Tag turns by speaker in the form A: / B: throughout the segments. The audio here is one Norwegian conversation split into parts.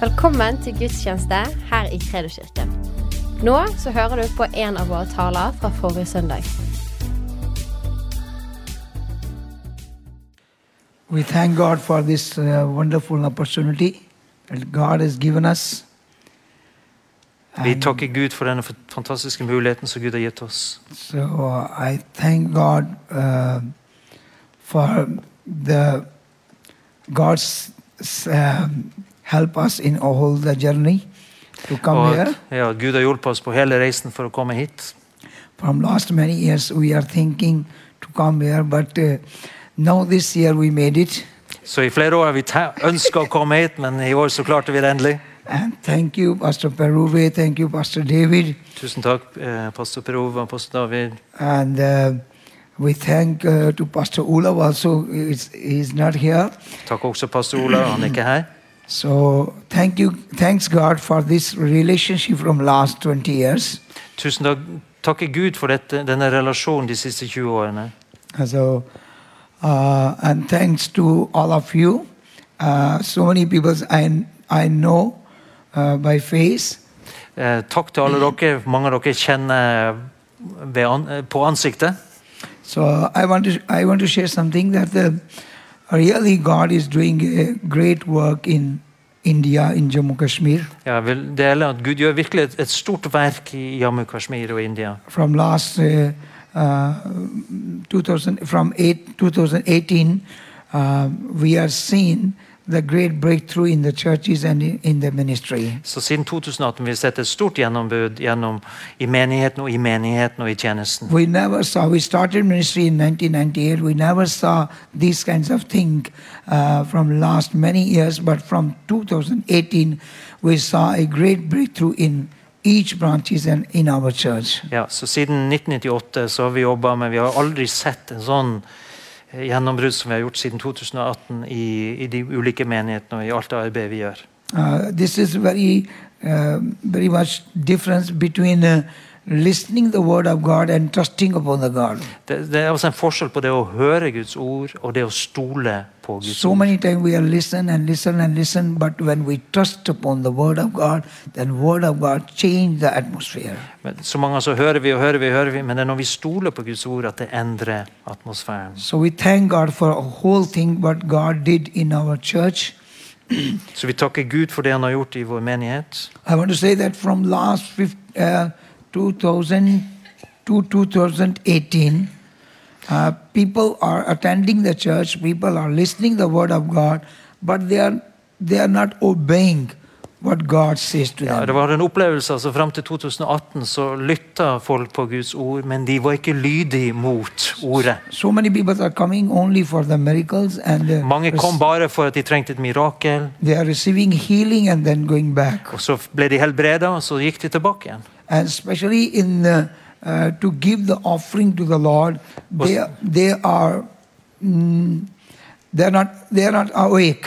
A: Velkommen til gudstjeneste her i Kredoskirken. Nå så hører du på en av våre taler fra forrige søndag.
B: We thank God for this uh, wonderful opportunity that God has given us.
C: Vi takker Gud for denne fantastiske muligheten som Gud har gitt oss.
B: so uh, I thank God uh, for the God's um, help us in all the journey to come
C: Og
B: here.
C: ja, Gud har hjulpet oss på hele reisen for å komme hit.
B: From last many years we are thinking to come here, but uh, now this year we made it.
C: Så i flere år har vi ønska å komme hit, men i år så klarte vi det endelig.
B: And thank you, Pastor Peruve. Thank you, Pastor David.
C: Tusen takk, eh, pastor Peruve og pastor David.
B: And uh, we thank uh, to Pastor Olav also. He's, he's not here.
C: Takk også pastor Ola, han er ikke her.
B: So thank you, thanks God for this relationship from last 20 years.
C: Tusen takk. Takker Gud for dette, denne relasjonen de siste 20 årene.
B: So, uh, and thanks to all of you. Uh, so many people I, I know uh, by face.
C: Eh, takk til alle dere. Mange av dere kjenner ved an, eh, på ansiktet.
B: So I want to I want to share something that the, really God is doing a great work in India in Jammu Kashmir.
C: Jeg vil dele at Gud gjør virkelig et, et stort verk i Jammu Kashmir og India.
B: From last uh, uh, 2000 from eight, 2018, uh, we are seeing the great breakthrough in the churches and in, the ministry.
C: Så siden 2018 vi har sett et stort gjennombud gjennom, i menigheten og i menigheten og i tjenesten.
B: We never saw. We started ministry in 1998. We never saw these kinds of thing uh, from last many years. But from 2018, we saw a great breakthrough in each branches and in our church.
C: Ja, så Siden 1998 så har vi jobba, men vi har aldri sett en sånn gjennombrudd som vi har gjort siden 2018 i, i de ulike menighetene og i alt det arbeidet vi gjør.
B: Uh, this is very, uh, very much listening the word of God and trusting upon the God.
C: Det, det er altså en forskjell på det å høre Guds ord og det å stole på Guds
B: So
C: ord.
B: many times we are listen and listen and listen, but when we trust upon the word of God, then word of God change the atmosphere.
C: Men så mange så hører vi og hører vi, og hører vi, men det er når vi stoler på Guds ord at det endrer atmosfæren.
B: So we thank God for a whole thing what God did in our church.
C: Så vi takker Gud for det han har gjort i vår menighet.
B: I want to say that from last uh, 2000 to 2018, uh, people are attending the church, people are listening the word of God, but they are they are not obeying what God says to
C: Ja, det var en opplevelse altså Fram til 2018 så lytta folk på Guds ord, men de var ikke lydige mot ordet.
B: So many people are coming only for the miracles and uh,
C: Mange kom bare for at de trengte et mirakel,
B: they are receiving healing and then going back.
C: og så ble de helbreda, og så gikk de tilbake igjen.
B: And especially in uh, uh, to give the offering to the Lord, they they are mm, they're not they're not awake.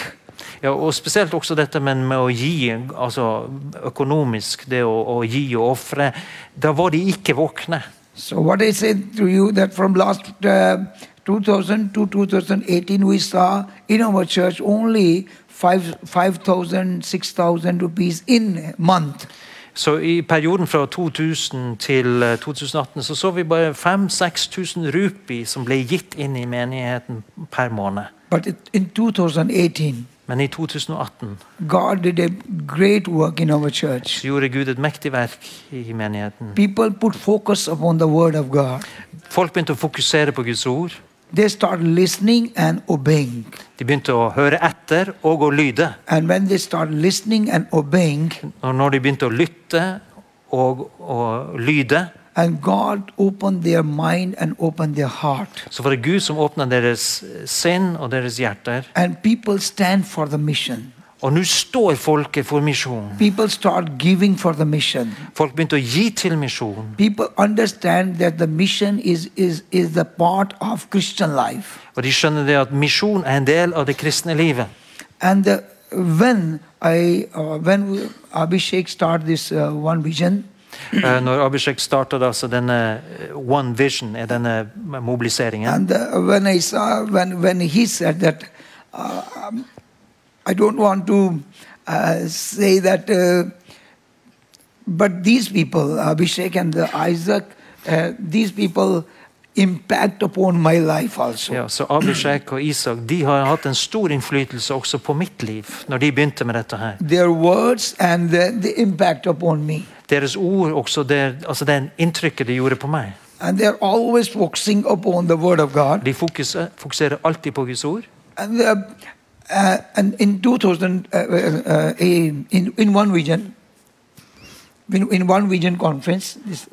C: Ja, og Spesielt også dette med, med å gi, altså økonomisk, det å, å gi og ofre. Da var de ikke våkne.
B: So what I said to you that from last uh, 2000 to 2018 we saw in our church only five five thousand six thousand rupees in a month.
C: Så i perioden fra 2000 til eh, 2018 så så vi bare 5000-6000 rupi som ble gitt inn i menigheten per måned.
B: But in 2018,
C: Men i 2018
B: God did a great work in our church.
C: så gjorde Gud et mektig verk i menigheten.
B: People put focus upon the word of God.
C: Folk begynte å fokusere på Guds ord.
B: They started listening and obeying.
C: De begynte å høre etter og å lyde.
B: And when they started listening and obeying,
C: Og når de begynte å lytte og å lyde,
B: and God opened their mind and opened their heart,
C: så var det Gud som åpna deres sinn og deres hjerter.
B: and people stand for the mission.
C: Og nå står folket for misjon.
B: People start giving for.
C: Folk begynte å gi til misjon.
B: People understand that the mission is, is, is the part of Christian life.
C: Og de skjønner det at misjon er en del av det kristne livet.
B: And the, when I, uh, when Abhishek started this uh, one vision,
C: uh, Når Abhishek starta altså denne eh, One Vision, er denne mobiliseringen
B: and uh, when I saw when when he said that uh, I don't want to uh, say that, uh, but these people, Abhishek and the Isaac, uh, these people impact upon my life also.
C: Ja, så Abishek og Isak de har hatt en stor innflytelse også på mitt liv. når de begynte med dette her.
B: Their words and the, the impact upon me.
C: Deres ord, også der, altså det inntrykket de gjorde på meg.
B: And they're always focusing upon the word of God.
C: De fokuserer, fokuserer alltid på Guds ord.
B: And, uh, uh, and in 2000, uh, uh, in, in one region, in, in one region conference, this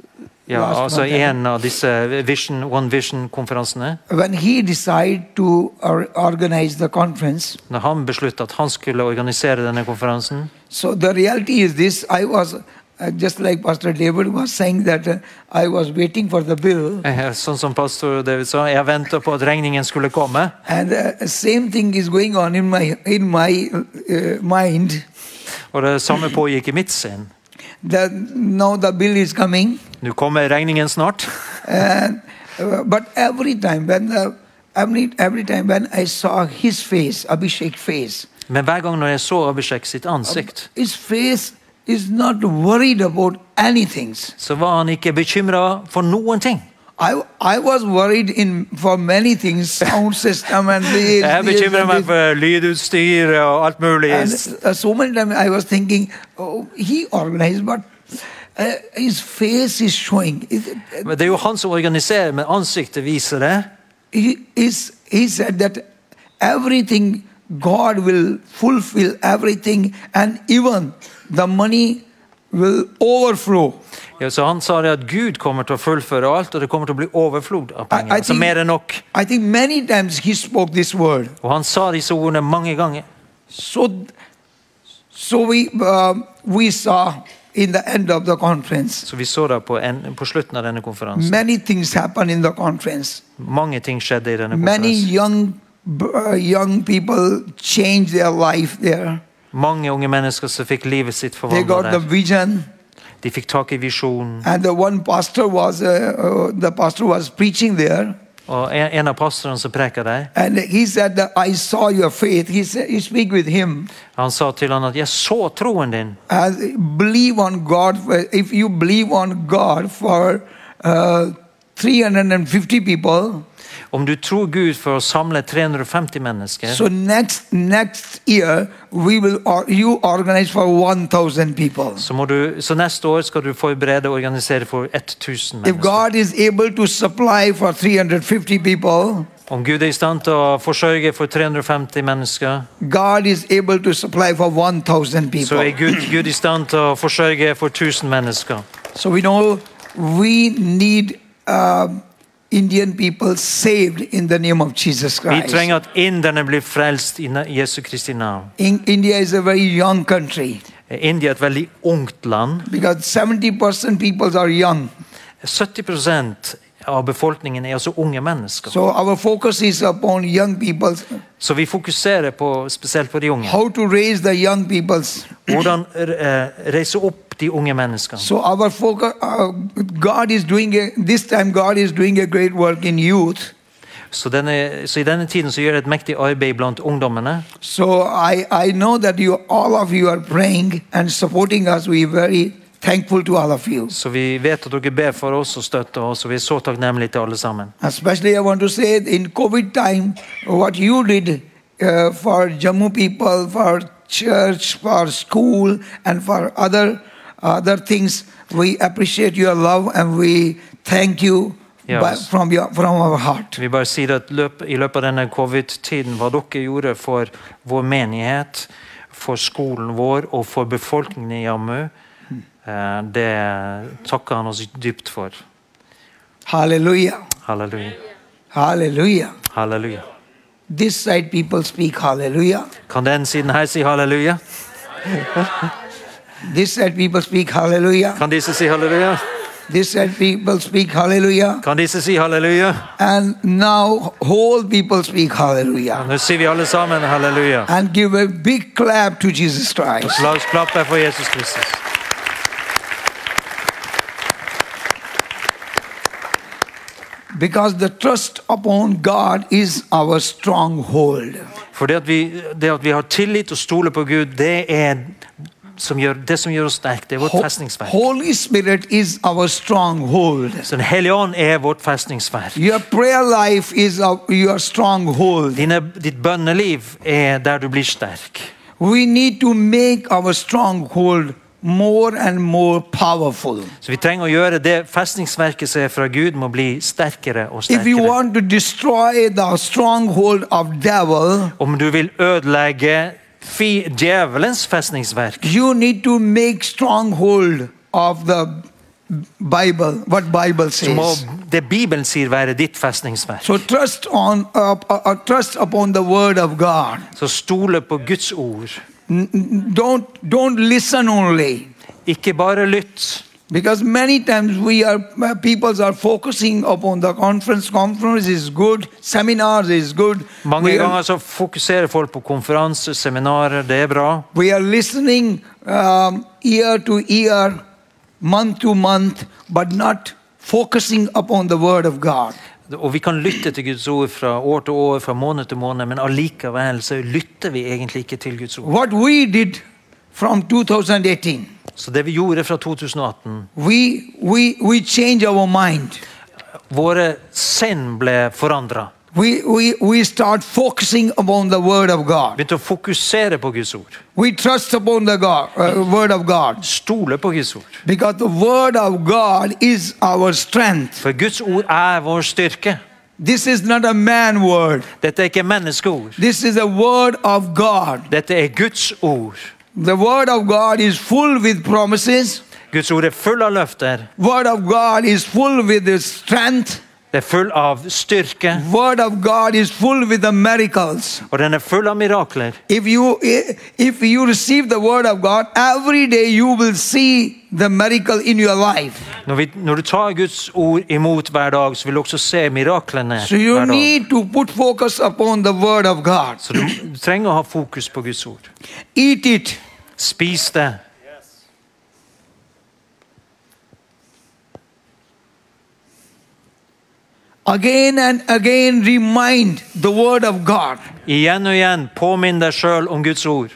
C: Ja, altså I en av disse Vision, One Vision-konferansene,
B: when he decided to or, organize the conference,
C: når han besluttet at han skulle organisere denne konferansen.
B: So the reality is this: I was uh, just like Pastor David was saying that uh, I was waiting for the bill,
C: eh, Sånn som pastor David sa, jeg venta på at regningen skulle komme.
B: and uh, same thing is going on in my in my uh, mind.
C: Og det samme pågikk i mitt sinn.
B: The, now the bill is coming,
C: Nå kommer regningen snart.
B: and uh, but every time when the every every time when I saw his face, Abhishek's face,
C: Men hver gang når jeg så Abhishek sitt ansikt,
B: his face is not worried about anything.
C: så var han ikke bekymra for noen ting.
B: I I was worried in for many things, sound system and the,
C: Jeg bekymrer meg for lydutstyr og alt mulig.
B: And uh, so many times I was thinking, oh, he organized, but uh, his face is showing. Is uh,
C: Men Det er jo han som organiserer, men ansiktet viser det.
B: he, is, he said that everything God will fulfill everything, and even the money will overflow.
C: Ja, så Han sa det at Gud kommer til å fullføre alt, og det kommer til å bli overflod av
B: I- I
C: penger. Altså
B: think-
C: mer enn nok.
B: I think many times he spoke this word.
C: Og han sa disse ordene mange ganger.
B: So, so we uh, we saw in the end of the conference
C: Så vi så det på, en, på slutten av denne konferansen.
B: many things happened in the conference.
C: Mange ting skjedde i denne
B: Many young uh, young people changed their life there.
C: Mange unge mennesker som fikk livet sitt forvandla der. De fikk tak i visjonen.
B: uh, uh,
C: Og en, en av pastorene som preka der,
B: he said
C: han sa til han at 'jeg så troen din'.
B: and believe on God. If you believe on God for uh, 350 people,
C: Om du tror Gud for å samle 350 mennesker,
B: so next next year we will you organize for 1, people."
C: så, må du, så neste år skal du forberede og organisere for 1000
B: If
C: mennesker.
B: God is able to supply for 350 people,
C: Om Gud er i stand til å forsørge for 350 mennesker,
B: God is able to supply for 1,000
C: så er. Gud, Gud i stand til å forsørge for 1000 mennesker.
B: So we know we need uh, Indian people saved in the name of Jesus
C: Vi
B: Christ.
C: trenger at inderne blir frelst i Jesu Kristi navn.
B: In, India is a very young country
C: India er et veldig ungt land.
B: because 70% people are young.
C: 70 av befolkningen er altså unge mennesker.
B: So our focus is upon young people,
C: Så vi fokuserer på, spesielt på de unge.
B: how to raise the young peoples.
C: Hvordan uh, reise opp de unge menneskene.
B: So our focus, uh, God is doing a, this time. God is doing a great work in youth.
C: Så, denne, så i denne tiden så gjør jeg et mektig arbeid blant ungdommene.
B: So I, I know that you all of you are praying and supporting us. Very thankful to all of you.
C: Så vi vet at dere ber for oss og støtter oss, og vi er så takknemlige til alle sammen.
B: Especially, I want to say in COVID time, what you did uh, for Jammu people, for church, for school, and for other other things, we appreciate your love and we thank you
C: Yes.
B: from your from our heart.
C: Vi bare sier at løp, I løpet av denne covid-tiden, hva dere gjorde for vår menighet, for skolen vår og for befolkningen i Jammu, det takker han oss dypt for.
B: Halleluja.
C: Halleluja.
B: Halleluja.
C: Halleluja.
B: This side people speak Hallelujah.
C: Kan den siden her si halleluja?
B: This side people speak Hallelujah.
C: Kan disse si halleluja?
B: This side people speak Hallelujah.
C: Kan disse si halleluja?
B: And now whole people speak Hallelujah.
C: Nå sier vi alle sammen halleluja.
B: And give a big clap to Jesus Christ.
C: La oss klappe for Jesus Kristus.
B: Because the trust upon God is our stronghold.
C: For det at, vi, det at vi har tillit og stoler på Gud, det er som gjør, det som gjør oss sterke. Det er vårt festningsverk.
B: Holy Spirit is our stronghold.
C: Så Den hellige ånd er vårt festningsverk.
B: Your prayer life is our, your stronghold.
C: Dine, ditt bønneliv er der du blir sterk.
B: We need to make our stronghold more and more powerful.
C: Så vi trenger å gjøre det festningsverket som er fra Gud, må bli sterkere og
B: If you
C: sterkere.
B: want to destroy the stronghold of devil,
C: Om du vil ødelegge fi, djevelens festningsverk,
B: you need to make stronghold of the Bible, what Bible
C: så må det Bibelen sier, være ditt festningsverk.
B: So trust on, uh, uh, uh, trust upon the word of God.
C: Så stole på Guds ord.
B: Don't don't listen only.
C: Ikke bare lytt.
B: Because many times we are uh, people are focusing upon the conference. Conference is good. Seminars is good.
C: Mange
B: We are,
C: ganger så fokuserer folk på konferanser, seminarer, det er bra.
B: we are listening um, ear to ear, month to month, but not focusing upon the word of God.
C: Og vi kan lytte til Guds ord fra år til år, fra måned til måned, men allikevel så lytter vi egentlig ikke til Guds ord.
B: What we did from 2018,
C: Så det vi gjorde fra 2018
B: we we we change our mind.
C: Våre sinn ble forandra.
B: We, we, we start focusing upon the word of God.
C: Begynte å fokusere på Guds ord.
B: We trust upon the God, uh, word of God.
C: Stole på Guds ord.
B: Because the word of God is our strength.
C: For Guds ord er vår styrke.
B: This is not a man word.
C: Dette er ikke menneskeord.
B: This is a word of God.
C: Dette er Guds ord.
B: The word of God is full with promises.
C: Guds ord er full av løfter.
B: Word of God is full with strength.
C: Det er full av styrke.
B: Word of God is full with the miracles.
C: Og den er full av mirakler.
B: If you if you receive the word of God, every day you will see the miracle in your life.
C: Når, vi, når du tar Guds ord imot hver dag, så vil du også se miraklene
B: So you
C: hver dag.
B: need to put focus upon the word of God.
C: Så du, du trenger å ha fokus på Guds ord.
B: Eat it.
C: Spis det.
B: Again and again remind the word of God.
C: Igjen og igjen, påminn deg sjøl om Guds ord.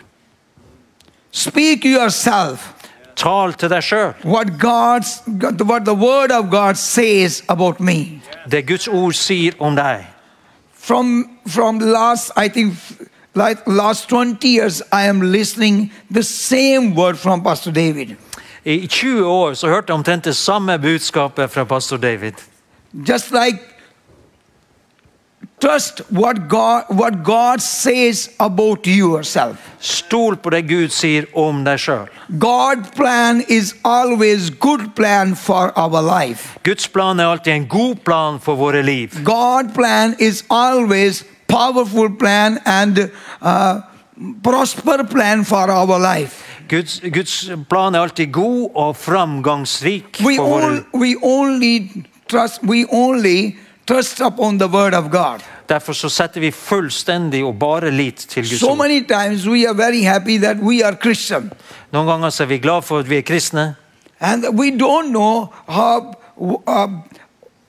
B: Speak yourself
C: Tal til deg sjøl.
B: what God's what the word of God says about me.
C: Det Guds ord sier om deg.
B: From from last I think like last 20 years I am listening the same word from Pastor David.
C: I 20 år så hørte jeg omtrent det samme budskapet fra pastor David.
B: Just like trust what God what God says about yourself.
C: Stol på det Gud sier om deg sjøl.
B: God plan is always good plan for our life.
C: Guds plan er alltid en god plan for våre liv.
B: God's plan is always powerful plan and uh, prosper plan for our life.
C: Guds, Guds plan er alltid god og framgangsrik
B: We, all, we only trust we only trust upon the word of God.
C: Derfor så setter vi fullstendig og bare lit til Guds
B: So
C: ord.
B: many times we are very happy that we are Christian,
C: Noen ganger så er vi glad for at vi er kristne,
B: and we don't know how uh,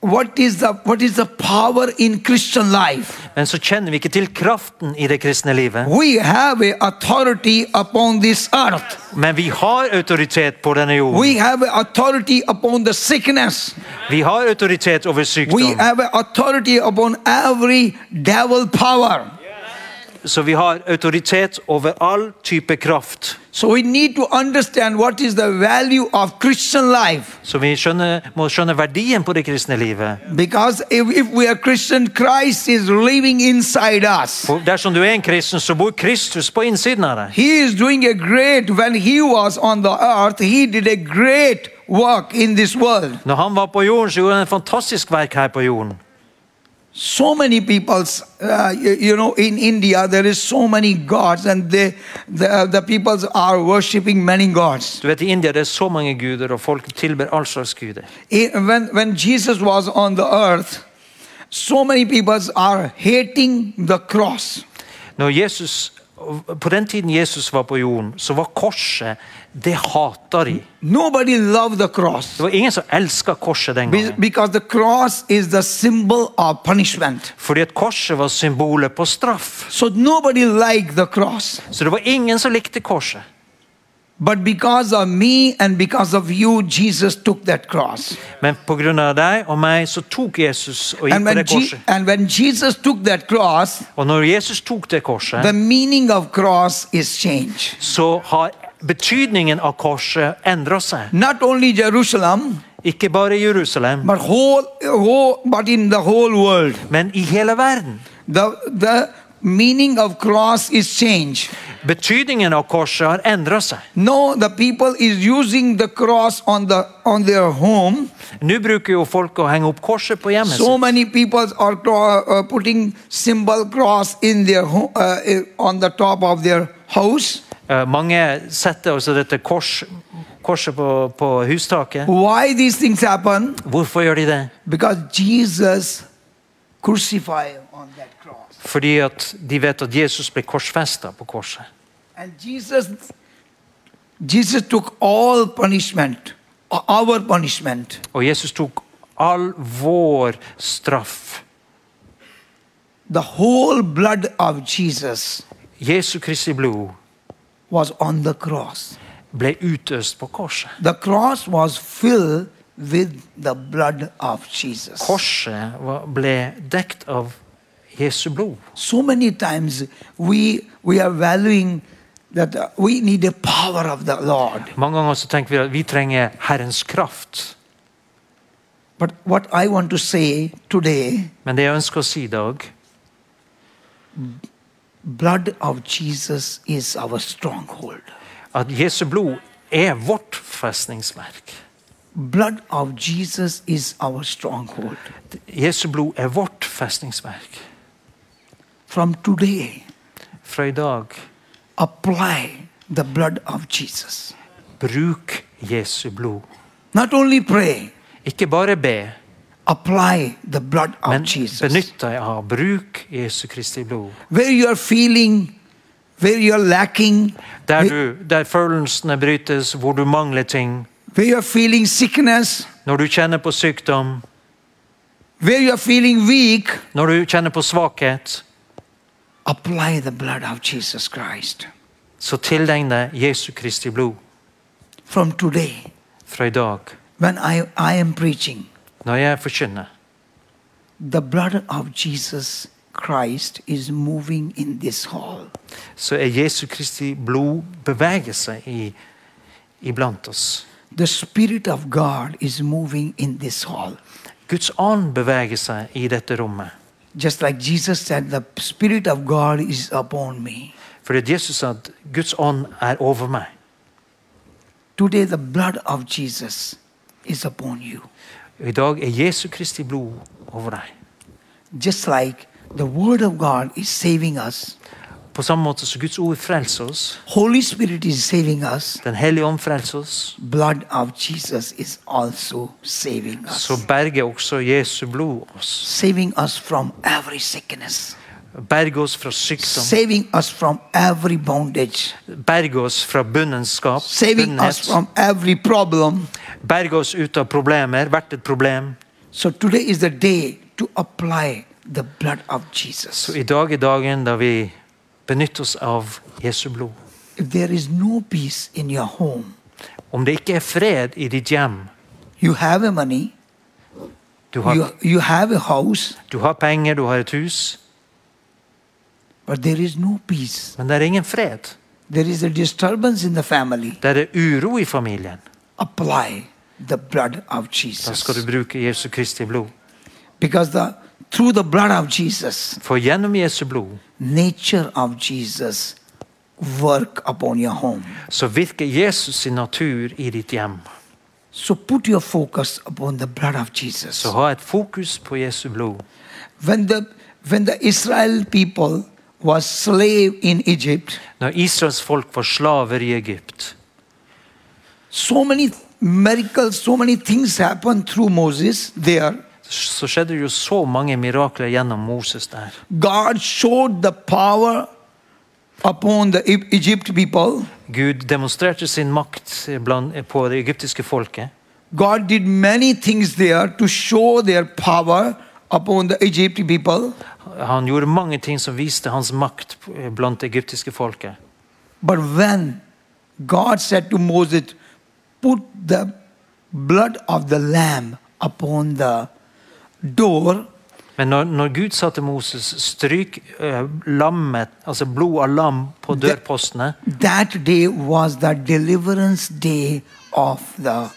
B: what is the what is the power in Christian life.
C: men så kjenner vi ikke til kraften i det kristne livet.
B: We have a authority upon this earth.
C: Men vi har autoritet på denne jorden.
B: We have a authority upon the sickness.
C: Vi har autoritet over
B: We have a authority upon every devil power.
C: Så vi har autoritet over all type kraft.
B: So we need to understand what is the value of Christian life.
C: Så vi skjønner, må skjønne verdien på det kristne livet.
B: Because if, if we are Christian, Christ is living inside us.
C: For dersom du er en kristen, så bor Kristus på innsiden av deg.
B: He is doing a great, when he was on the earth, he did a great work in this world.
C: Når han var på jorden, så gjorde han en fantastisk verk her på jorden.
B: So many peoples, uh, you, you know, in India, there is so many gods and they, the, the peoples are worshipping many gods.
C: Du vet, I India det er så mange guder, og folk tilber all slags guder.
B: When, when Jesus was on the earth, so many peoples are hating the cross.
C: Når Jesus På den tiden Jesus var på jorden, så var korset Det hater de.
B: Nobody loved the cross
C: Det var ingen som elska korset den gangen.
B: because the cross is the symbol of punishment.
C: Fordi at korset var symbolet på straff.
B: So nobody liked the cross.
C: Så det var ingen som likte korset.
B: But because of me and because of you, Jesus took that cross.
C: Men pga. deg og meg så tok Jesus og gikk på det korset.
B: and when Jesus took that cross,
C: Og når Jesus tok det
B: the
C: korset,
B: meaning of cross is changed.
C: så har betydningen av korset endrer seg.
B: Not only Jerusalem,
C: Ikke bare i Jerusalem,
B: but whole, whole but in the whole world.
C: men i hele verden.
B: The, the meaning of cross is changed.
C: Betydningen av korset har endret seg.
B: No, the people is using the cross on the on their home.
C: Nå bruker jo folk å henge opp korset på hjemmet
B: So many people are uh, putting symbol cross in their uh, on the top of their house.
C: Eh, Mange setter også dette kors, korset på, på hustaket.
B: Why these things happen?
C: Hvorfor gjør de det?
B: Because Jesus crucified on that cross.
C: Fordi at de vet at Jesus ble korsfesta på korset.
B: And Jesus Jesus took all punishment, our punishment.
C: Og Jesus tok all vår straff.
B: The whole blood of Jesus
C: Jesu Kristi blod
B: was on the cross.
C: ble utøst på korset.
B: The cross was filled with the blood of Jesus.
C: Korset var- ble dekt av Jesu blod.
B: So many times we we are valuing that we need the power of the Lord.
C: Mange ganger så tenker vi at vi trenger Herrens kraft.
B: But what I want to say today,
C: Men det jeg ønsker å si i dag,
B: blood of Jesus is our stronghold.
C: at Jesu blod er vårt festningsverk.
B: Blood of Jesus is our stronghold.
C: Jesu blod er vårt festningsverk.
B: From today,
C: Fra i dag,
B: apply the blood of Jesus.
C: bruk Jesu blod.
B: Not only pray,
C: Ikke bare be,
B: apply the blood of
C: men
B: Jesus.
C: benytt deg av bruk Jesu Kristi blod.
B: Where you are feeling, where you are lacking,
C: Der, du, der følelsene brytes, hvor du mangler ting,
B: where you are feeling sickness,
C: når du kjenner på sykdom,
B: where you are feeling weak,
C: når du kjenner på svakhet,
B: apply the blood of Jesus Christ.
C: så tillegg deg Jesu Kristi blod
B: From today,
C: fra i dag.
B: when I, I am preaching,
C: Når jeg forkynner,
B: the blood of Jesus Christ is moving in this hall.
C: så er Jesu Kristi blod beveger seg i, iblant oss.
B: The Spirit of God is moving in this hall.
C: Guds ånd beveger seg i dette rommet.
B: Just like Jesus said, the Spirit of God is upon me.
C: Fordi Jesus sa at Guds ånd er over meg.
B: Today, the blood of Jesus is upon you.
C: I dag er Jesu Kristi blod over deg.
B: Just like the Word of God is saving us,
C: På samme måte som Guds ord frelser oss,
B: Holy Spirit is saving us,
C: Den hellige ånd frelser oss,
B: blood of Jesus is also saving us.
C: så berger også Jesu blod oss.
B: saving us from every sickness,
C: Berger oss fra sykdom,
B: saving us from every bondage,
C: berger oss fra bunnenskap,
B: saving us from every problem.
C: berger oss ut av problemer, hvert et problem.
B: So today is the day to apply the blood of Jesus.
C: Så i dag er dagen da vi benytter oss av Jesu blod.
B: If there is no peace in your home,
C: Om det ikke er fred i ditt hjem,
B: you have a money,
C: du har,
B: you, you have a house,
C: du har penger, du har et hus,
B: but there is no peace.
C: men det er ingen fred.
B: There is a disturbance in the family.
C: Det er uro i.
B: Apply the blood of Jesus.
C: du bruke Jesu Kristi blod.
B: Because the, through the blood of Jesus,
C: For gjennom Jesu blod
B: nature of Jesus work upon your home.
C: så virker Jesus sin natur i ditt.
B: So put your focus upon the blood of Jesus.
C: Så ha et fokus på Jesu blod.
B: When the when the Israel people was slave in Egypt,
C: Når Israels folk var slaver i Egypt,
B: so many miracles, so many things happened through Moses there.
C: så skjedde det jo så mange mirakler gjennom Moses der.
B: God showed the power upon the Egypt people.
C: Gud demonstrerte sin makt på det egyptiske folket.
B: God did many things there to show their power upon the Egypt people.
C: Han gjorde mange ting som viste hans makt blant det egyptiske folket.
B: But when God said to Moses, Put the blood of the lamb upon the door,
C: Men når, når Gud sa til Moses stryk uh, lammet, altså blod av lam på dørpostene,
B: that day was the deliverance day of the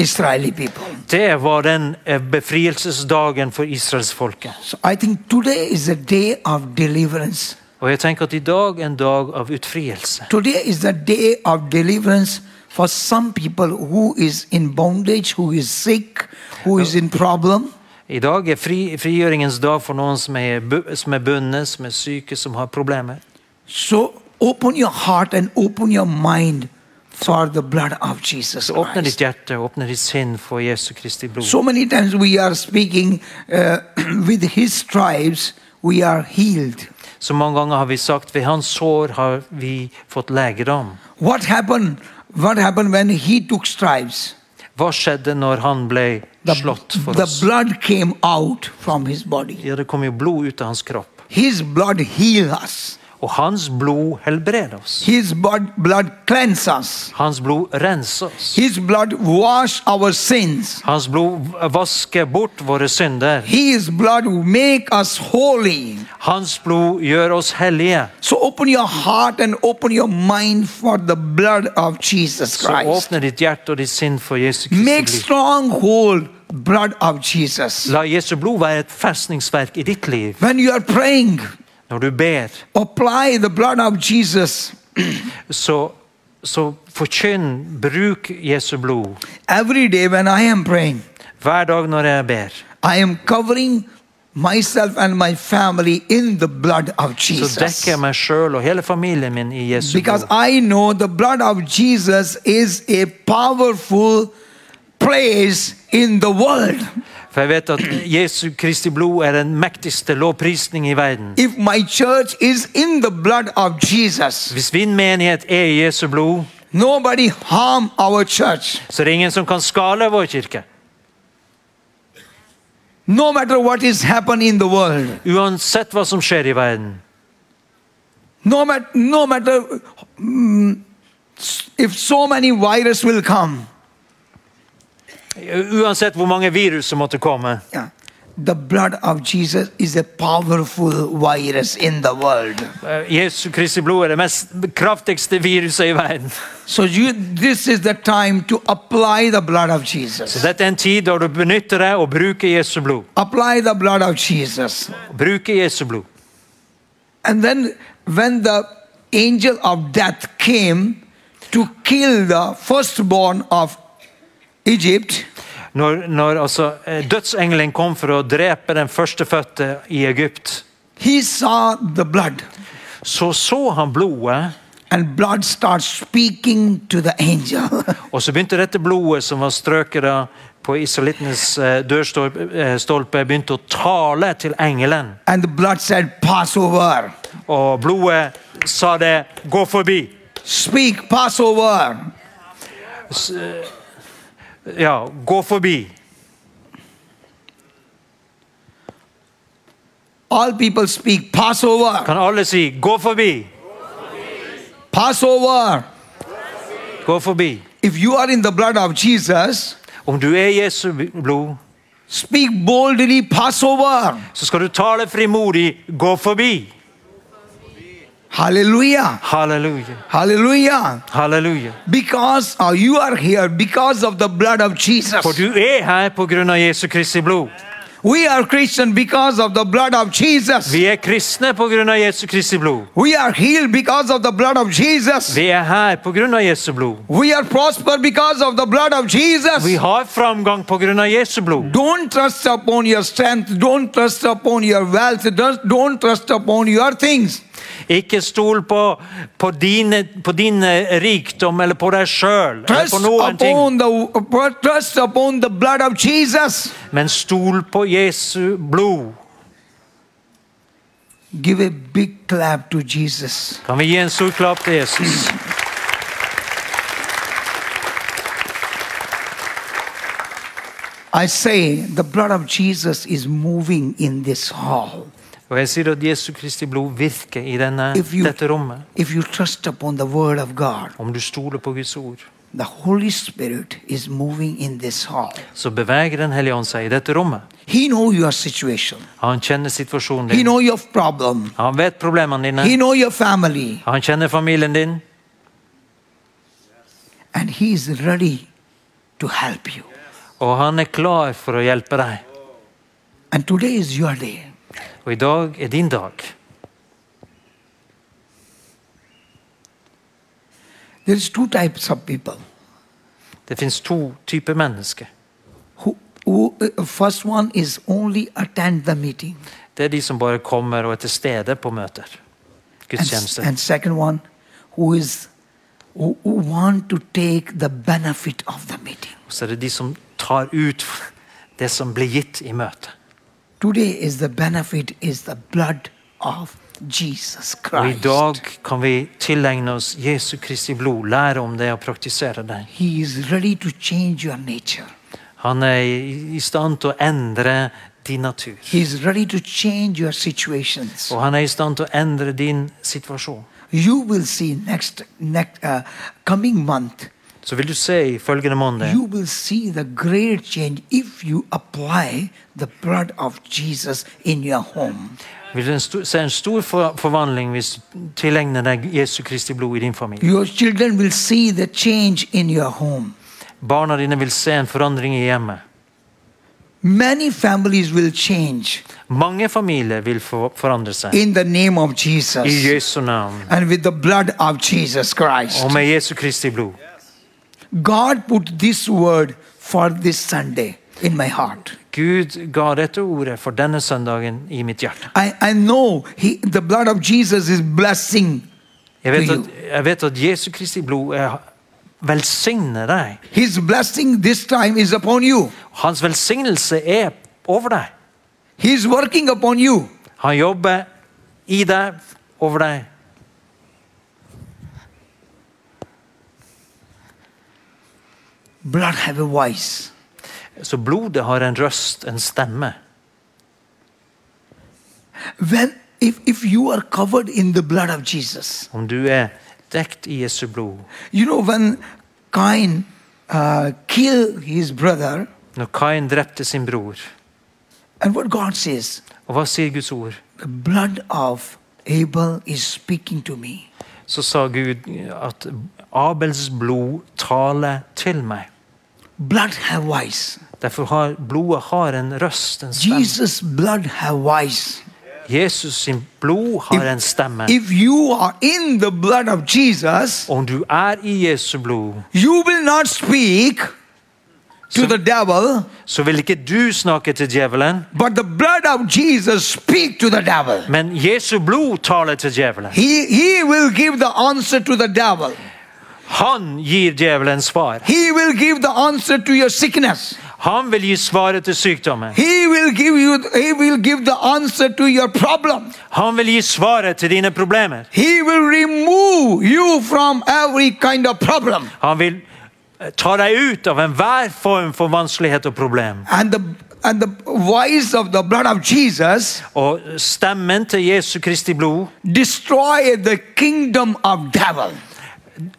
B: Israeli people.
C: det var den eh, befrielsesdagen for israelsfolket.
B: So I think today is a day of deliverance.
C: Og jeg tenker at i dag er en dag av utfrielse.
B: Today is the day of deliverance for some people who is in bondage, who is sick, who is in problem.
C: I dag er fri, frigjøringens dag for noen som er, som er bundet, som er syke, som har problemer.
B: So open your heart and open your mind for the blood of Jesus
C: åpne ditt
B: Christ.
C: hjerte, åpne ditt sinn for Jesu Kristi blod.
B: So many times we are speaking uh, with his stripes, we are healed.
C: Så mange ganger har vi sagt ved hans sår har vi fått legedom.
B: What happened? What happened when he took stripes?
C: Hva skjedde når han ble slått for
B: the
C: oss?
B: blood came out from his body.
C: Ja, det kom jo blod ut av hans kropp.
B: His blood healed us.
C: Og hans blod helbreder oss.
B: His blood, blood cleanses us.
C: Hans blod renser oss.
B: His blood wash our sins.
C: Hans blod vasker bort våre synder.
B: His blood make us holy.
C: Hans blod gjør oss hellige.
B: So open your heart and open your mind for the blood of Jesus
C: Så
B: Christ.
C: åpne ditt hjerte og ditt sinn for Jesu Kristi
B: Make stronghold blood of Jesus.
C: La Jesu blod være et festningsverk i ditt liv.
B: When you are praying,
C: Når du ber,
B: apply the blood of Jesus
C: så, så forkynn, bruk Jesu blod.
B: every day when I am praying.
C: Hver dag når jeg ber.
B: I am covering myself and my family in the blood of
C: Så
B: Jesus.
C: dekker jeg meg sjøl og hele familien min i Jesu
B: Because
C: blod.
B: I know the blood of Jesus is a powerful place in the world.
C: For jeg vet at Jesu Kristi blod er den mektigste lovprisning i verden.
B: If my church is in the blood of Jesus,
C: Hvis min menighet er i Jesu blod,
B: nobody harm our church.
C: så er det ingen som kan skale vår kirke.
B: No matter what is happening in the world,
C: Uansett hva som skjer i verden.
B: no, matter, no matter mm, if so many virus will come,
C: Uansett hvor mange virus som måtte komme.
B: yeah, the blood of Jesus is a powerful virus in the world.
C: Eh, Jesu Kristi blod er det mest kraftigste viruset i verden.
B: So you, this is the time to apply the blood of
C: Så
B: Jesus.
C: dette er en tid da du benytter deg og bruker Jesu blod.
B: Apply the blood of Jesus.
C: Bruker Jesu blod.
B: And then when the angel of death came to kill the firstborn of Egypt,
C: Når, når altså, eh, dødsengelen kom for å drepe den førstefødte i Egypt,
B: he saw the blood
C: så så han blodet,
B: and blood starts speaking to the angel.
C: og så begynte dette blodet som var strøket på israelittenes eh, dørstolpe, begynte å tale til engelen.
B: and the blood said, Pass over.
C: Og blodet sa det 'gå forbi'.
B: Speak, pass over.
C: Ja, gå forbi.
B: All people speak, pass over.
C: Kan alle si 'gå forbi'?
B: Pass over.
C: Gå forbi.
B: If you are in the blood of Jesus,
C: Om du er Jesu blod,
B: speak boldly, pass over.
C: så skal du tale frimodig 'gå forbi'.
B: Hallelujah.
C: Hallelujah.
B: Hallelujah.
C: Halleluja.
B: Because uh, you are here because of the blood of Jesus.
C: For du er her på grunn av Jesu Kristi blod.
B: We are Christian because of the blood of Jesus.
C: Vi er kristne på grunn av Jesu Kristi blod.
B: We are healed because of the blood of Jesus.
C: Vi er her på grunn av Jesu blod.
B: We are prosper because of the blood of Jesus.
C: Vi har framgang av Jesu blod.
B: Don't trust upon your strength. Don't trust upon your wealth. Don't- Don't trust upon your things.
C: Ikke stol på, på, dine, på din rikdom eller på deg sjøl
B: Trust
C: på noen ting.
B: upon the trust upon the blood of Jesus.
C: Men stol på Jesu blod.
B: Give a big clap to Jesus.
C: Kan vi gi en stor klapp til Jesus?
B: I say the blood of Jesus is moving in this hall.
C: Og jeg sier at Jesu Kristi blod virker i denne,
B: If you-
C: dette rommet.
B: If you trust upon the word of God,
C: Om du stoler på Guds ord,
B: the Holy Spirit is moving in this hall.
C: så beveger Den hellige ånd seg i dette rommet.
B: He knows your situation.
C: Han kjenner situasjonen
B: He
C: din.
B: your problem.
C: Han vet problemene
B: He
C: dine.
B: your family.
C: Han kjenner familien din.
B: And he is ready to help you.
C: Og han er klar for å hjelpe deg.
B: And today is your day.
C: Og i dag er din dag.
B: There's two types of people.
C: Det fins to typer mennesker.
B: Who, who uh, first one is only attend the meeting.
C: Det er de som bare kommer og er til stede på møter.
B: And,
C: Gudstjenester.
B: and second one who is who, who want to take the benefit of the meeting.
C: Så er det de som tar ut det som blir gitt i møtet.
B: Today is the benefit is the blood of
C: Og i dag kan vi tilegne oss Jesu Kristi blod, lære om det og praktisere det.
B: He is ready to change your nature.
C: Han er i stand til å endre din natur.
B: He is ready to change your situations.
C: Og han er i stand til å endre din situasjon.
B: You will see next next uh, coming month.
C: Så vil du se i følgende måned
B: You will see the great change if you apply the blood of Jesus in your home.
C: Vil du se en stor forvandling hvis du tilegner deg Jesu Kristi blod i din familie.
B: Your children will see the change in your home.
C: Barna dine vil se en forandring i hjemmet.
B: Many families will change
C: Mange familier vil for, forandre seg.
B: in the name of Jesus
C: I Jesu navn.
B: and with the blood of Jesus Christ.
C: Og med Jesu Kristi blod.
B: God put this word for this Sunday in my heart.
C: Gud ga dette ordet for denne søndagen i mitt hjerte.
B: I, I know he, the blood of Jesus is blessing.
C: Jeg vet, at, jeg vet at Jesu Kristi blod er, velsigner deg.
B: His blessing this time is upon you.
C: Hans velsignelse er over deg.
B: He is working upon you.
C: Han jobber i deg, over deg.
B: Blood have a voice.
C: Så blodet har en røst, en stemme.
B: When if, if you are covered in the blood of Jesus,
C: Om du er dekt i Jesu blod.
B: you know when Cain uh, killed his brother,
C: Når Kain drepte sin bror,
B: and what God says,
C: og hva sier Guds ord?
B: the blood of Abel is speaking to me.
C: Så sa Gud at Abels blod taler til meg.
B: Blood have voice.
C: Derfor har blodet har en røst, en stemme.
B: Jesus' blood have voice.
C: Jesus sin blod har en stemme.
B: If you are in the blood of Jesus,
C: Om du er i Jesu blod,
B: you will not speak to the devil,
C: så vil ikke du snakke til djevelen,
B: but the blood of Jesus speak to the devil.
C: men Jesu blod taler til djevelen.
B: He, he will give the answer to the devil.
C: Han gir djevelen svar.
B: He will give the answer to your sickness.
C: Han vil gi svaret til sykdommen.
B: He will give you he will give the answer to your problem.
C: Han vil gi svaret til dine problemer.
B: He will remove you from every kind of problem.
C: Han vil eh, ta deg ut av enhver form for vanskelighet og problem.
B: And the and the voice of the blood of Jesus
C: Og stemmen til Jesu Kristi blod
B: destroy the kingdom of devil.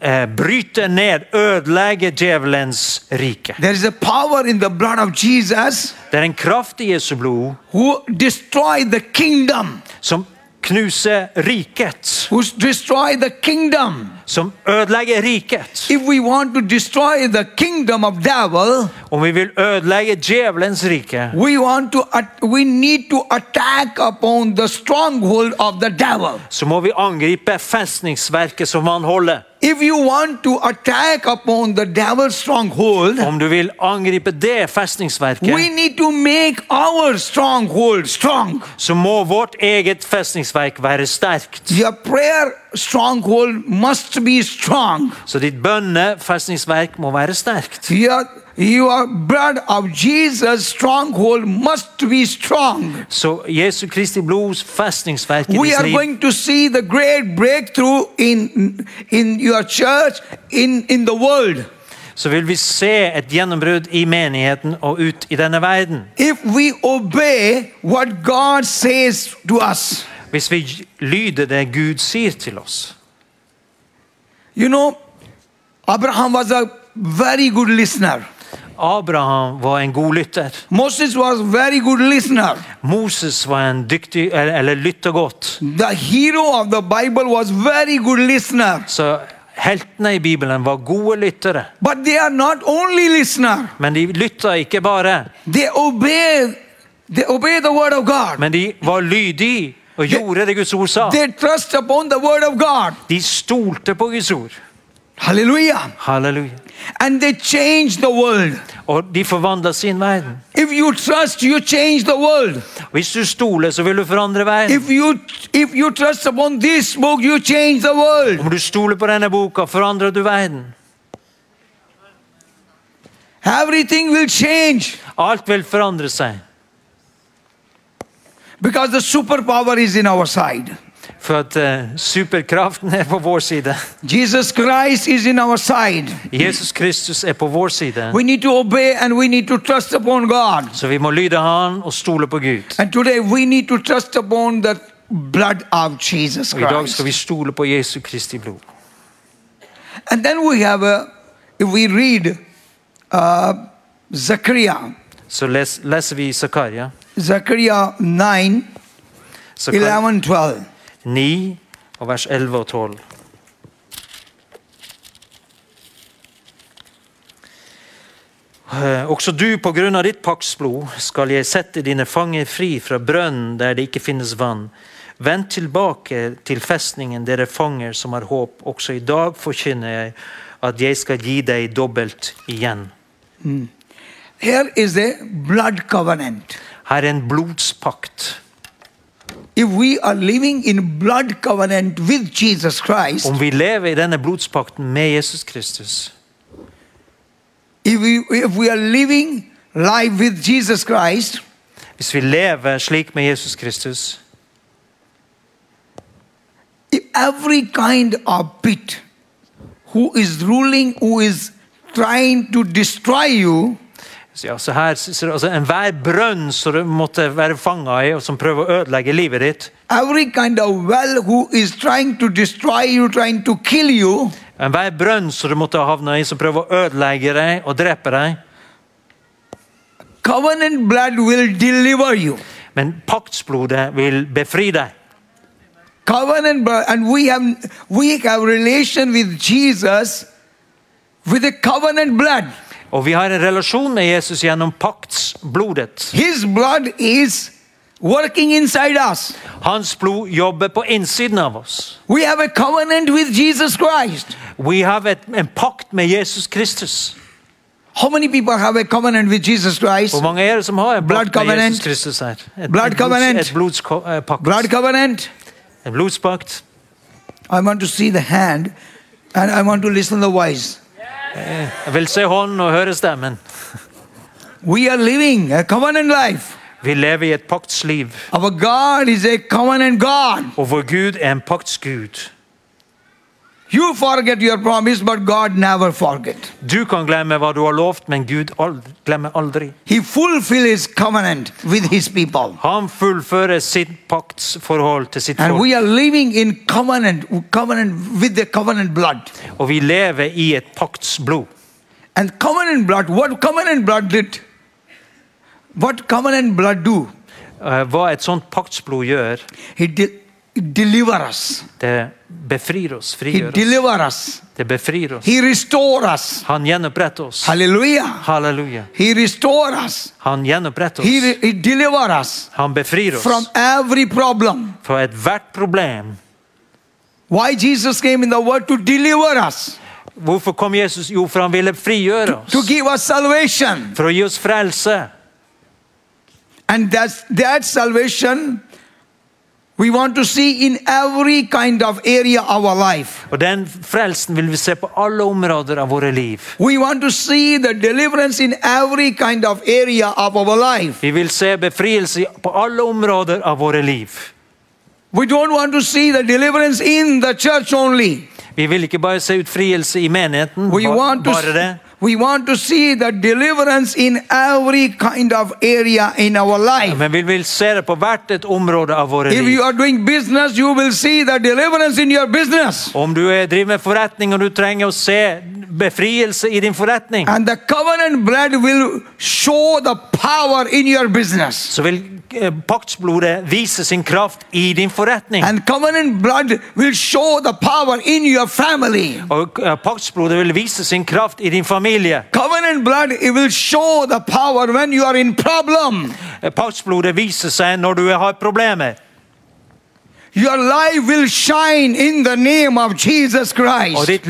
C: Eh, bryter ned, ødelegger djevelens rike.
B: There is a power in the blood of Jesus
C: Det er en kraft i Jesu blod
B: who destroy the kingdom,
C: som knuser riket.
B: who destroy the kingdom.
C: Som ødelegger riket.
B: Devil,
C: Om vi vil ødelegge djevelens rike,
B: to
C: så må vi angripe festningsverket som han holder.
B: If you want to attack upon the devil's stronghold,
C: Om du vil angripe det
B: we
C: festningsverket,
B: need to make our stronghold strong.
C: så må vårt eget festningsverk være sterkt.
B: Your prayer stronghold must be strong.
C: Så ditt bønnefestningsverk må være sterkt.
B: Your, your blood of Jesus' stronghold must be strong.
C: Så Jesu Kristi blods festningsverk i
B: We
C: ditt
B: are
C: liv
B: going to see the great breakthrough in, in your church, in, in the world.
C: så vil vi se et gjennombrudd i menigheten og ut i denne verden.
B: If we obey what God says to us.
C: Hvis vi lyder det Gud sier til oss.
B: You know, Abraham was a very good listener.
C: Abraham var en god lytter.
B: Moses was very good listener.
C: Moses var en dyktig, eller, lytter godt.
B: The hero of the Bible was very good listener.
C: Så heltene i Bibelen var gode lyttere.
B: But they are not only listener.
C: Men de lytta ikke bare,
B: They obey they obey the word of God.
C: men de var lydige og gjorde det Guds ord sa.
B: Trust upon the word of God.
C: De stolte på Guds ord.
B: Halleluja.
C: Halleluja.
B: And they change the world.
C: Og de forvandla sin verden.
B: If you trust, you change the world.
C: Hvis du stoler, så vil du forandre verden.
B: If you if you trust upon this book, you change the world.
C: Om du stoler på denne boka, forandrer du verden.
B: Everything will change
C: Alt vil forandre seg.
B: Because the superpower is in our side.
C: For at eh, superkraften er på vår side.
B: Jesus Christ is in our side.
C: Jesus Kristus er på vår side.
B: We need to obey and we need to trust upon God.
C: Så vi må lyde Han og stole på Gud.
B: And today we need to trust upon the blood of Jesus
C: Og I dag
B: Christ.
C: skal vi stole på Jesu Kristi blod.
B: And then we have a, if we read uh,
C: Så les, leser vi i Zakaria
B: Zechariah 9,
C: Zakaria
B: 11, 12.
C: 9 og vers 11 og 12. Eh, Også du, på grunn av ditt paktsblod, skal jeg sette dine fanger fri fra brønnen der det ikke finnes vann. Vend tilbake til festningen, dere fanger som har håp. Også i dag forkynner jeg at jeg skal gi deg dobbelt igjen.
B: Here is a blood covenant.
C: Er en blodspakt.
B: If we are living in blood covenant with Jesus Christ,
C: Om vi lever i denne blodspakten med Jesus Kristus,
B: if we, if we are living life with Jesus Christ,
C: hvis vi lever slik med Jesus Kristus,
B: if every kind of pit who is ruling, who is trying to destroy you,
C: Så Ja, så her, så, altså Enhver brønn som du måtte være fanga i, og som prøver å ødelegge livet ditt,
B: every kind of well who is trying to destroy you, trying to kill you,
C: enhver brønn som du måtte havne i, som prøver å ødelegge deg og drepe deg,
B: covenant blood will deliver you.
C: men paktsblodet vil befri deg.
B: Covenant blood, and we have we have relation with Jesus with the covenant blood.
C: Og vi har en relasjon med Jesus gjennom paktsblodet.
B: His blood is working inside us.
C: Hans blod jobber på innsiden av oss.
B: We have a covenant with Jesus Christ.
C: We have a, en pakt med Jesus Kristus.
B: How many people have a covenant with Jesus Christ?
C: Hvor mange er det som har en
B: Blood covenant.
C: Jesus Kristus her? Et,
B: Blood
C: et,
B: covenant.
C: blods, et blodspakt.
B: Blood covenant.
C: En blodspakt.
B: I want to see the hand and I want to listen the voice.
C: Jeg vil se hånden og høre stemmen.
B: We are living a covenant life.
C: Vi lever i et paktsliv,
B: Our God is a covenant God.
C: og vår Gud er en paktsgud.
B: You forget your promise, but God never forget.
C: Du kan glemme hva du har lovt, men Gud aldri, glemmer aldri.
B: He fulfill his covenant with his people.
C: Han fullfører sitt paktsforhold til sitt
B: And
C: folk.
B: we are living in covenant, covenant with the covenant blood.
C: Og vi lever i et paktsblod.
B: And covenant blood, what covenant blood did? What covenant blood do?
C: Eh, Hva et sånt paktsblod gjør,
B: It, de- it deliver us.
C: det befrir oss,
B: He
C: frigjør oss.
B: deliver us.
C: Det befrir oss.
B: He restore us.
C: Han gjenoppretter oss.
B: Hallelujah.
C: Halleluja.
B: He restore us.
C: Han gjenoppretter
B: He,
C: oss.
B: re- he deliver us
C: Han befrir
B: from
C: oss
B: every problem.
C: fra ethvert problem.
B: Why Jesus came in the world to deliver us,
C: Hvorfor kom Jesus? Jo, for han ville frigjøre oss.
B: to give us salvation.
C: For å gi oss frelse.
B: And that's, that salvation We want to see in every kind of area of our life.
C: Og den frelsen vil vi se på alle områder av våre liv.
B: We want to see the deliverance in every kind of area of our life.
C: Vi vil se befrielse på alle områder av våre liv.
B: We don't want to see the deliverance in the church only.
C: Vi vil ikke bare se utfrielse i menigheten, ba- bare det.
B: We want to see the deliverance in every kind of area in our life.
C: Men vi vil se det på hvert et område av våre
B: If you are doing business, you will see the deliverance in your business.
C: Om du er- driver med forretning og du trenger å se befrielse i din forretning,
B: And the covenant blood will show the power in your business.
C: så vil eh, paktsblodet vise sin kraft i din forretning.
B: And covenant blood will show the power in your family.
C: Og eh, paktsblodet vil vise sin kraft i din familie.
B: Covenant blood it will show the power when you are in problem.
C: Eh, Paktsblodet viser seg når du har problemer.
B: Your life will shine in the name of Jesus
C: Og
B: Och
C: ditt,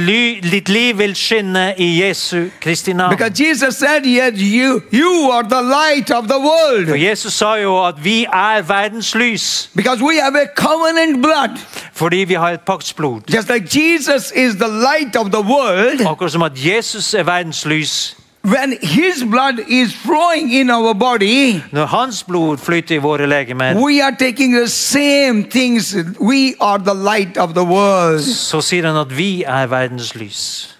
C: ditt liv vil skinne i Jesu Kristi navn.
B: Because Jesus said, Yes, you, you are the light of the
C: For
B: För
C: Jesus sa jo at vi er verdens lys
B: Because we have a covenant blood.
C: fordi vi har et paktsblod.
B: Just like Jesus is the light of the world,
C: Akkurat som at Jesus er verdens lys.
B: When his blood is flowing in our body,
C: Når hans blod flyter i våre legemer,
B: we are taking the same things. We are the light of the world.
C: så sier han at vi er verdens lys.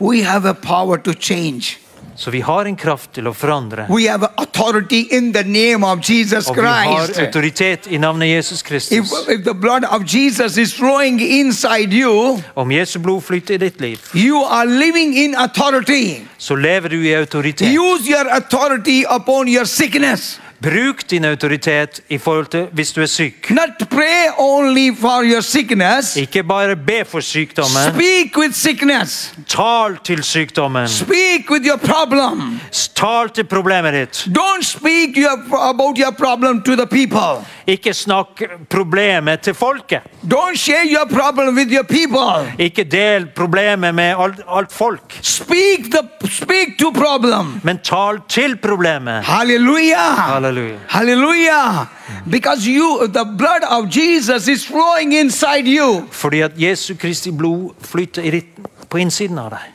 B: We have a power to change.
C: Så vi har en kraft til å forandre.
B: We have authority in the name of Jesus
C: Og vi har autoritet i navnet Jesus
B: If,
C: Kristus.
B: if the blood of Jesus is flowing inside you,
C: Om Jesu blod flyter i ditt liv,
B: you are living in authority.
C: så lever du i autoritet.
B: Use your authority upon your sickness.
C: Bruk din autoritet i forhold til hvis du er syk.
B: Not pray only for your sickness.
C: Ikke bare be for sykdommen.
B: Speak with sickness.
C: Tal til sykdommen.
B: Speak with your problem.
C: Tal til problemet ditt.
B: Don't speak your, about your problem to the people.
C: Ikke snakk problemet til folket.
B: Don't share your problem with your people.
C: Ikke del problemet med alt, alt folk.
B: Speak the speak to problem.
C: Men tal til problemet.
B: Hallelujah.
C: Halleluja.
B: Hallelujah. Hallelujah. Because you the blood of Jesus is flowing inside you.
C: Fordi at Jesu Kristi blod flyter i ditt, på innsiden av deg.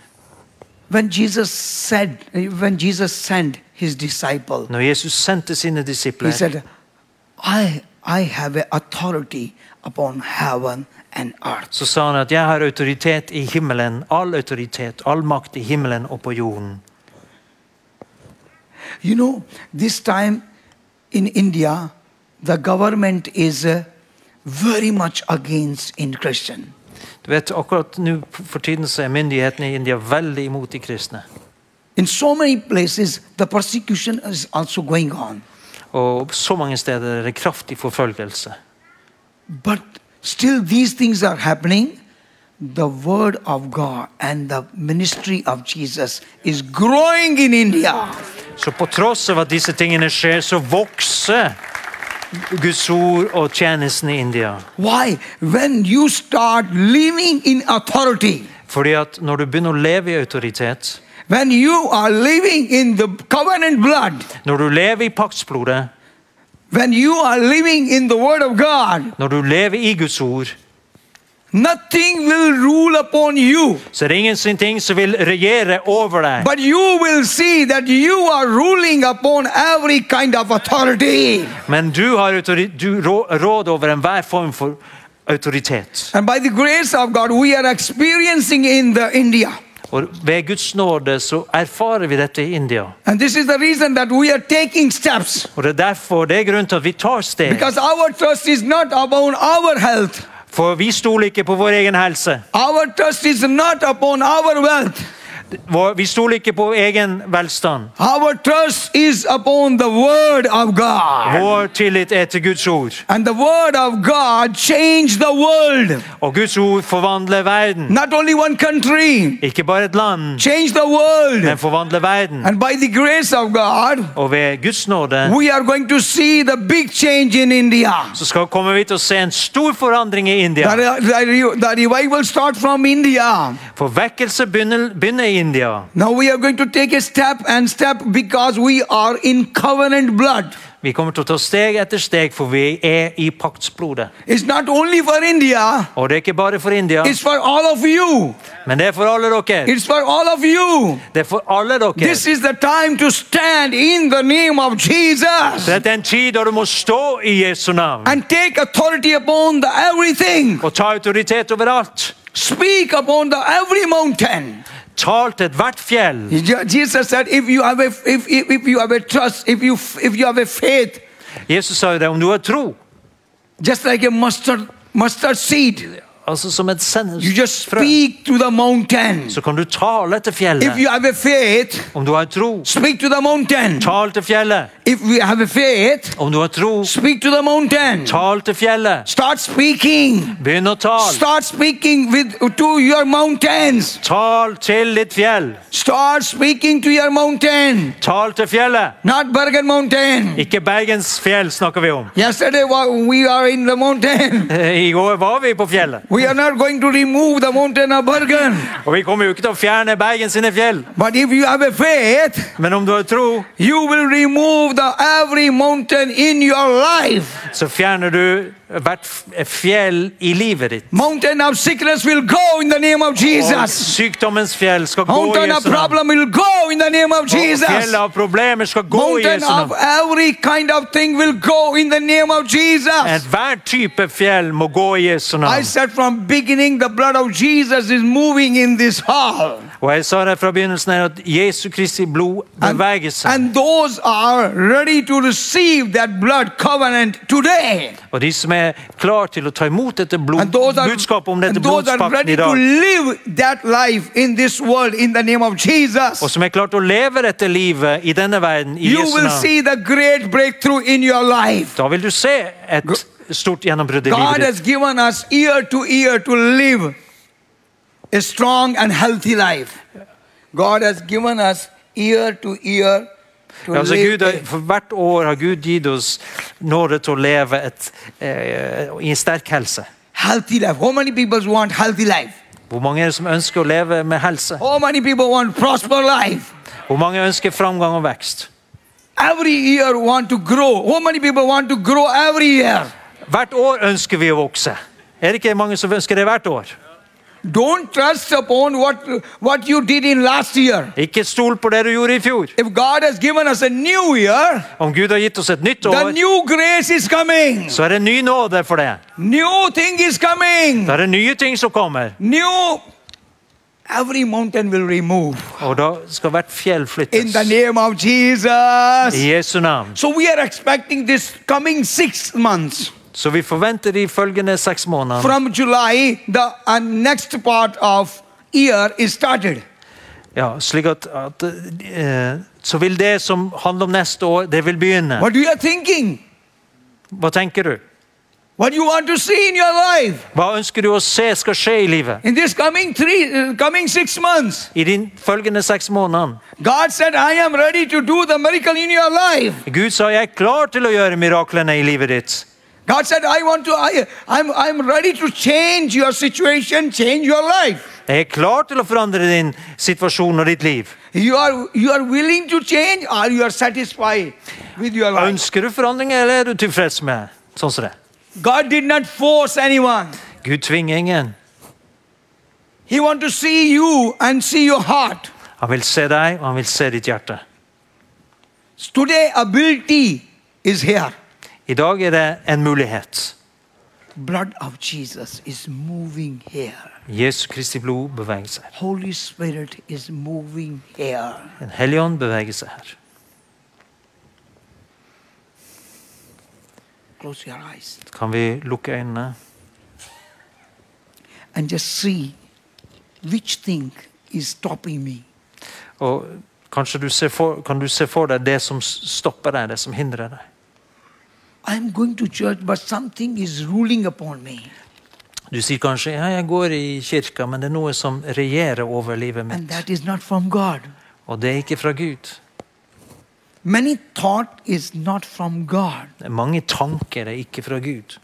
B: When Jesus said when Jesus sent his disciple,
C: Når Jesus sendte sine
B: he said, I I have authority upon heaven and earth.
C: så sa han at jeg har autoritet i himmelen. All autoritet, all makt i himmelen og på jorden.
B: You know, this time in India, the government is uh, very much against in Christian.
C: Du vet, Akkurat nå for tiden så er myndighetene i India veldig imot de kristne.
B: In so many places, the persecution is also going on.
C: Og så mange steder er det kraftig forfølgelse.
B: But still, these things are happening. The word of God and the ministry of Jesus is growing in India.
C: Så på tross av at disse tingene skjer, så vokser Guds ord og tjenesten i India.
B: Why? When you start living in authority,
C: Fordi at når du begynner å leve i autoritet,
B: when you are living in the covenant blood,
C: når du lever i paktsblodet,
B: when you are living in the word of God,
C: når du lever i Guds ord,
B: nothing will rule upon you.
C: så er det ingenting som vil regjere over deg.
B: But you will see that you are ruling upon every kind of authority.
C: Men du har du rå råd over enhver form for autoritet.
B: And by the grace of God, we are experiencing in the India.
C: Og ved Guds nåde så erfarer vi dette i India. Og det er derfor det er grunnen til at vi tar steg. For vi stoler ikke på vår egen helse.
B: Our trust is not upon our.
C: Vi stoler ikke på egen velstand.
B: Our trust is upon the word of God.
C: Vår tillit er til Guds ord.
B: And the word of God changed the world.
C: Og Guds ord forvandler verden.
B: Not only one country,
C: Ikke bare et land,
B: the world.
C: men forvandler verden.
B: And by the grace of God,
C: Og ved Guds nåde
B: we are going to see the big change in India.
C: så skal, kommer vi til å se en stor forandring i India.
B: The, the, the revival start from India.
C: For vekkelse begynner i India.
B: Now we are going to take a step and step because we are in covenant blood.
C: Vi kommer til å ta steg etter steg, for vi er i paktsblodet.
B: It's not only for India,
C: Og det er ikke bare for India,
B: it's for all of you.
C: men det er for alle dere.
B: It's for all of you.
C: Det er for alle dere.
B: This is the time to stand in the name of Jesus
C: Dette er en tid da du må stå i Jesu navn
B: and take authority upon the everything.
C: og ta autoritet over alt.
B: Speak upon the every mountain.
C: Tal til ethvert fjell.
B: Jesus said, if you have a, if, if, if you have a trust, if you, if you have a faith,
C: Jesus sa det, om du har tro,
B: just like a mustard, mustard seed,
C: altså som et
B: you
C: sennepsfrø,
B: speak to the mountain.
C: så kan du tale til fjellet.
B: you have a faith,
C: Om du har tro,
B: speak to the mountain.
C: tal til fjellet.
B: If we have a faith,
C: Om du har tro,
B: speak to the mountain.
C: tal til fjellet.
B: Start.
C: Begynn å tale.
B: Start with to your.
C: Tal til ditt fjell.
B: Start to your.
C: Tal til fjellet.
B: Not Bergen Mountain.
C: Ikke Bergens fjell snakker vi om.
B: We are in the.
C: I går var vi på fjellet.
B: We are not going to remove the mountain of Bergen.
C: Og vi kommer jo ikke til å fjerne Bergen sine fjell.
B: But if you have a faith,
C: Men om du har tro,
B: you will remove the every mountain in your life.
C: så fjerner du hvert fjell i livet ditt.
B: Mountain of sickness will go in the name of
C: Og
B: Jesus.
C: sykdommens fjell skal gå i
B: Mountain of
C: Jesu navn.
B: problem will go in the name of
C: Og
B: Jesus.
C: Fjellet av problemer skal gå i
B: Mountain
C: Jesu
B: of every kind of thing will go in the name of Jesus.
C: Enhver type fjell må gå i Jesu
B: I
C: navn.
B: said from beginning the blood of Jesus is moving in this hall.
C: Og jeg sa det fra begynnelsen her at Jesu Kristi blod beveger seg.
B: and those are ready to receive that blood covenant today.
C: Og de som er klar til å ta imot dette blod,
B: are,
C: budskapet om dette
B: and those are
C: blodspakten i dag,
B: live that life in this world in the name of
C: og som er klar til å leve dette livet i denne verden i
B: You
C: Jesu navn,
B: see the great breakthrough in your life.
C: da vil du se et stort gjennombrudd i livet ditt.
B: given us ear to ear to live a strong and healthy life. God has given us ear to ear
C: Ja, altså Gud, for hvert år har Gud gitt oss nåde til å leve et, eh, i en sterk helse.
B: healthy life. How many people want healthy life?
C: Hvor mange er det som ønsker å leve med helse?
B: How many people want prosper life?
C: Hvor mange ønsker framgang og vekst?
B: Every year want to grow. How many people want to grow every year?
C: Hvert år ønsker vi å vokse. Er det ikke mange som ønsker det hvert år?
B: Don't trust upon what, what you did in last year.
C: Ikke stol på det du gjorde i fjor.
B: If God has given us a new year,
C: Om Gud har gitt oss et nytt
B: the
C: år,
B: new grace is coming.
C: så er det ny nåde for det.
B: New thing is coming.
C: Da er det nye ting som kommer.
B: New. Every mountain will remove
C: Og da skal hvert fjell
B: in
C: flyttes.
B: the name of Jesus.
C: I Jesu navn.
B: So we are expecting this coming six months.
C: Så vi forventer de følgende seks månedene.
B: From July, the uh, next part of year is started.
C: Ja, slik at, at uh, Så vil det som handler om neste år, det vil begynne.
B: What you are thinking?
C: Hva tenker du?
B: What you want to see in your life?
C: Hva ønsker du å se skal skje i livet?
B: In this coming three, uh, coming six months,
C: I de følgende seks månedene?
B: God said, I am ready to do the miracle in your life.
C: Gud sa jeg er klar til å gjøre miraklene i livet ditt.
B: God said, I want to, I, I'm, I'm ready to change your situation, change your life.
C: Jeg er klar til å forandre din situasjon og ditt liv.
B: You are, you are willing to change or you are satisfied with your life?
C: Ønsker du forandring, eller er du tilfreds med sånn som det?
B: God did not force anyone.
C: Gud tvinger ingen.
B: He want to see you and see your heart.
C: Han vil se deg, og han vil se ditt hjerte.
B: Today, ability is here.
C: I dag er det en mulighet.
B: Blood of Jesus is moving here.
C: Jesu Kristi blod beveger seg.
B: Holy Spirit is moving here.
C: En hellig ånd beveger seg her.
B: Close your eyes
C: Kan vi lukke øynene
B: and just see which thing is stopping me.
C: og kanskje du ser for, kan du se for deg det som stopper deg, det som hindrer deg.
B: I'm going to church, but something is ruling upon me.
C: Du sier kanskje ja, jeg går i kirka, men det er noe som regjerer over livet
B: And
C: mitt.
B: that is not from God.
C: Og det er ikke fra Gud.
B: Many thought is not from God.
C: Mange tanker, er ikke fra Gud.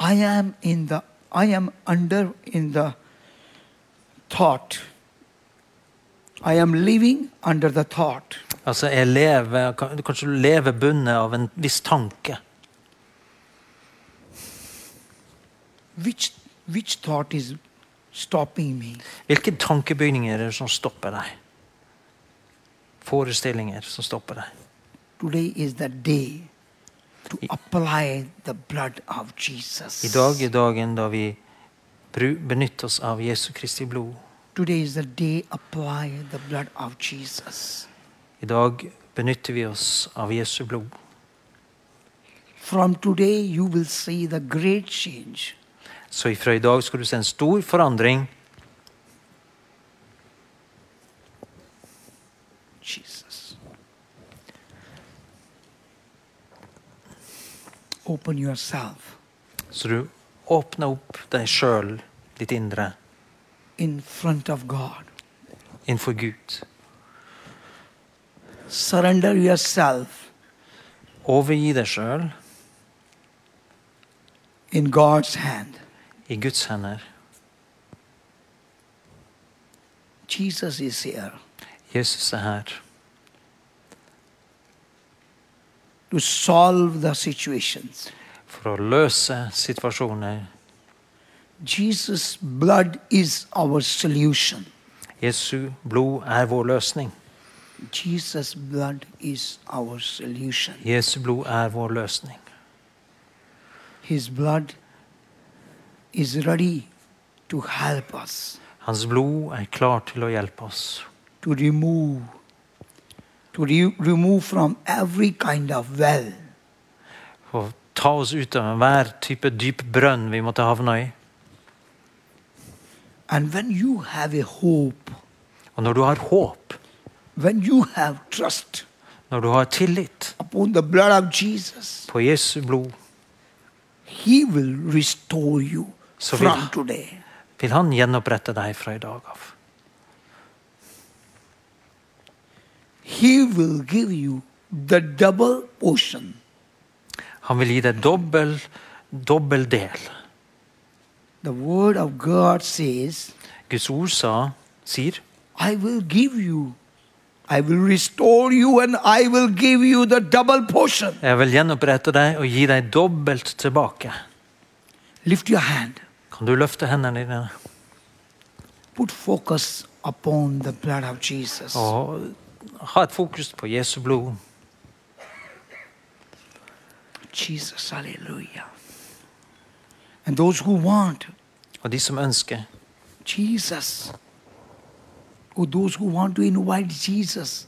B: I am in the I am under in the thought. I am living under the thought.
C: Altså, jeg lever, Kanskje du lever bundet av en viss tanke.
B: Which, which thought is stopping me?
C: Hvilke tankebygninger er det som stopper deg? Forestillinger som stopper deg.
B: Today is the day to apply the blood of Jesus.
C: I dag er dagen da vi benytter oss av Jesu Kristi blod.
B: Today is the day apply the blood of Jesus.
C: I dag benytter vi oss av Jesu blod.
B: From today you will see the great change.
C: Så ifra i dag skal du se en stor forandring.
B: Jesus. Open yourself
C: Så du åpner opp deg sjøl, ditt indre,
B: in front of God.
C: innenfor Gud.
B: Surrender yourself
C: Overgi deg sjøl
B: in God's hand.
C: I Guds hender.
B: Jesus is here
C: Jesus er her
B: to solve the situations.
C: for å løse situasjoner.
B: Jesus' blood is our solution.
C: Jesu blod er vår løsning.
B: Jesus' blood is our solution.
C: Jesu blod er vår løsning.
B: His blood is ready to help us,
C: Hans blod er klar til å hjelpe oss.
B: to remove, to re- remove from every kind of well,
C: Og ta oss ut av enhver type dyp brønn vi måtte havne i.
B: And when you have a hope,
C: Og når du har håp,
B: when you have trust
C: når du har tillit
B: upon the blood of Jesus,
C: på Jesu blod,
B: He will restore you
C: So
B: vil,
C: vil Han gjenopprette deg fra i dag av.
B: He will give you the double portion.
C: Han vil gi deg dobbel, dobbel del.
B: The word of God says,
C: Guds ord sa, sier,
B: I will give you, I will restore you, and I will give you the double portion.
C: jeg vil gjenopprette deg og gi deg dobbelt tilbake.
B: Lift your hand,
C: Kan du løfte hendene dine?
B: Put focus upon the blood of Jesus.
C: og ha et fokus på Jesu blod?
B: Jesus, hallelujah. And those who want
C: Og de som ønsker,
B: Jesus, or those who want to invite Jesus,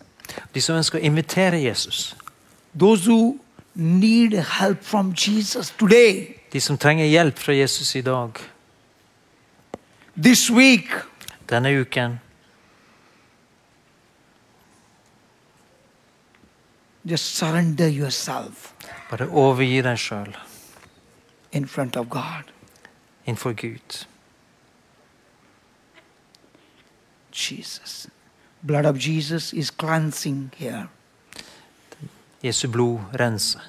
C: de som ønsker å invitere Jesus,
B: those who need help from Jesus today,
C: de som trenger hjelp fra Jesus i dag,
B: this week,
C: denne uken,
B: just surrender yourself
C: bare overgi deg sjøl
B: in front of God.
C: innenfor Gud.
B: Jesus. Blood of Jesus is cleansing here.
C: Jesu blod renser.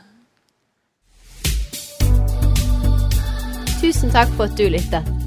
A: Tusen takk for at du lyttet.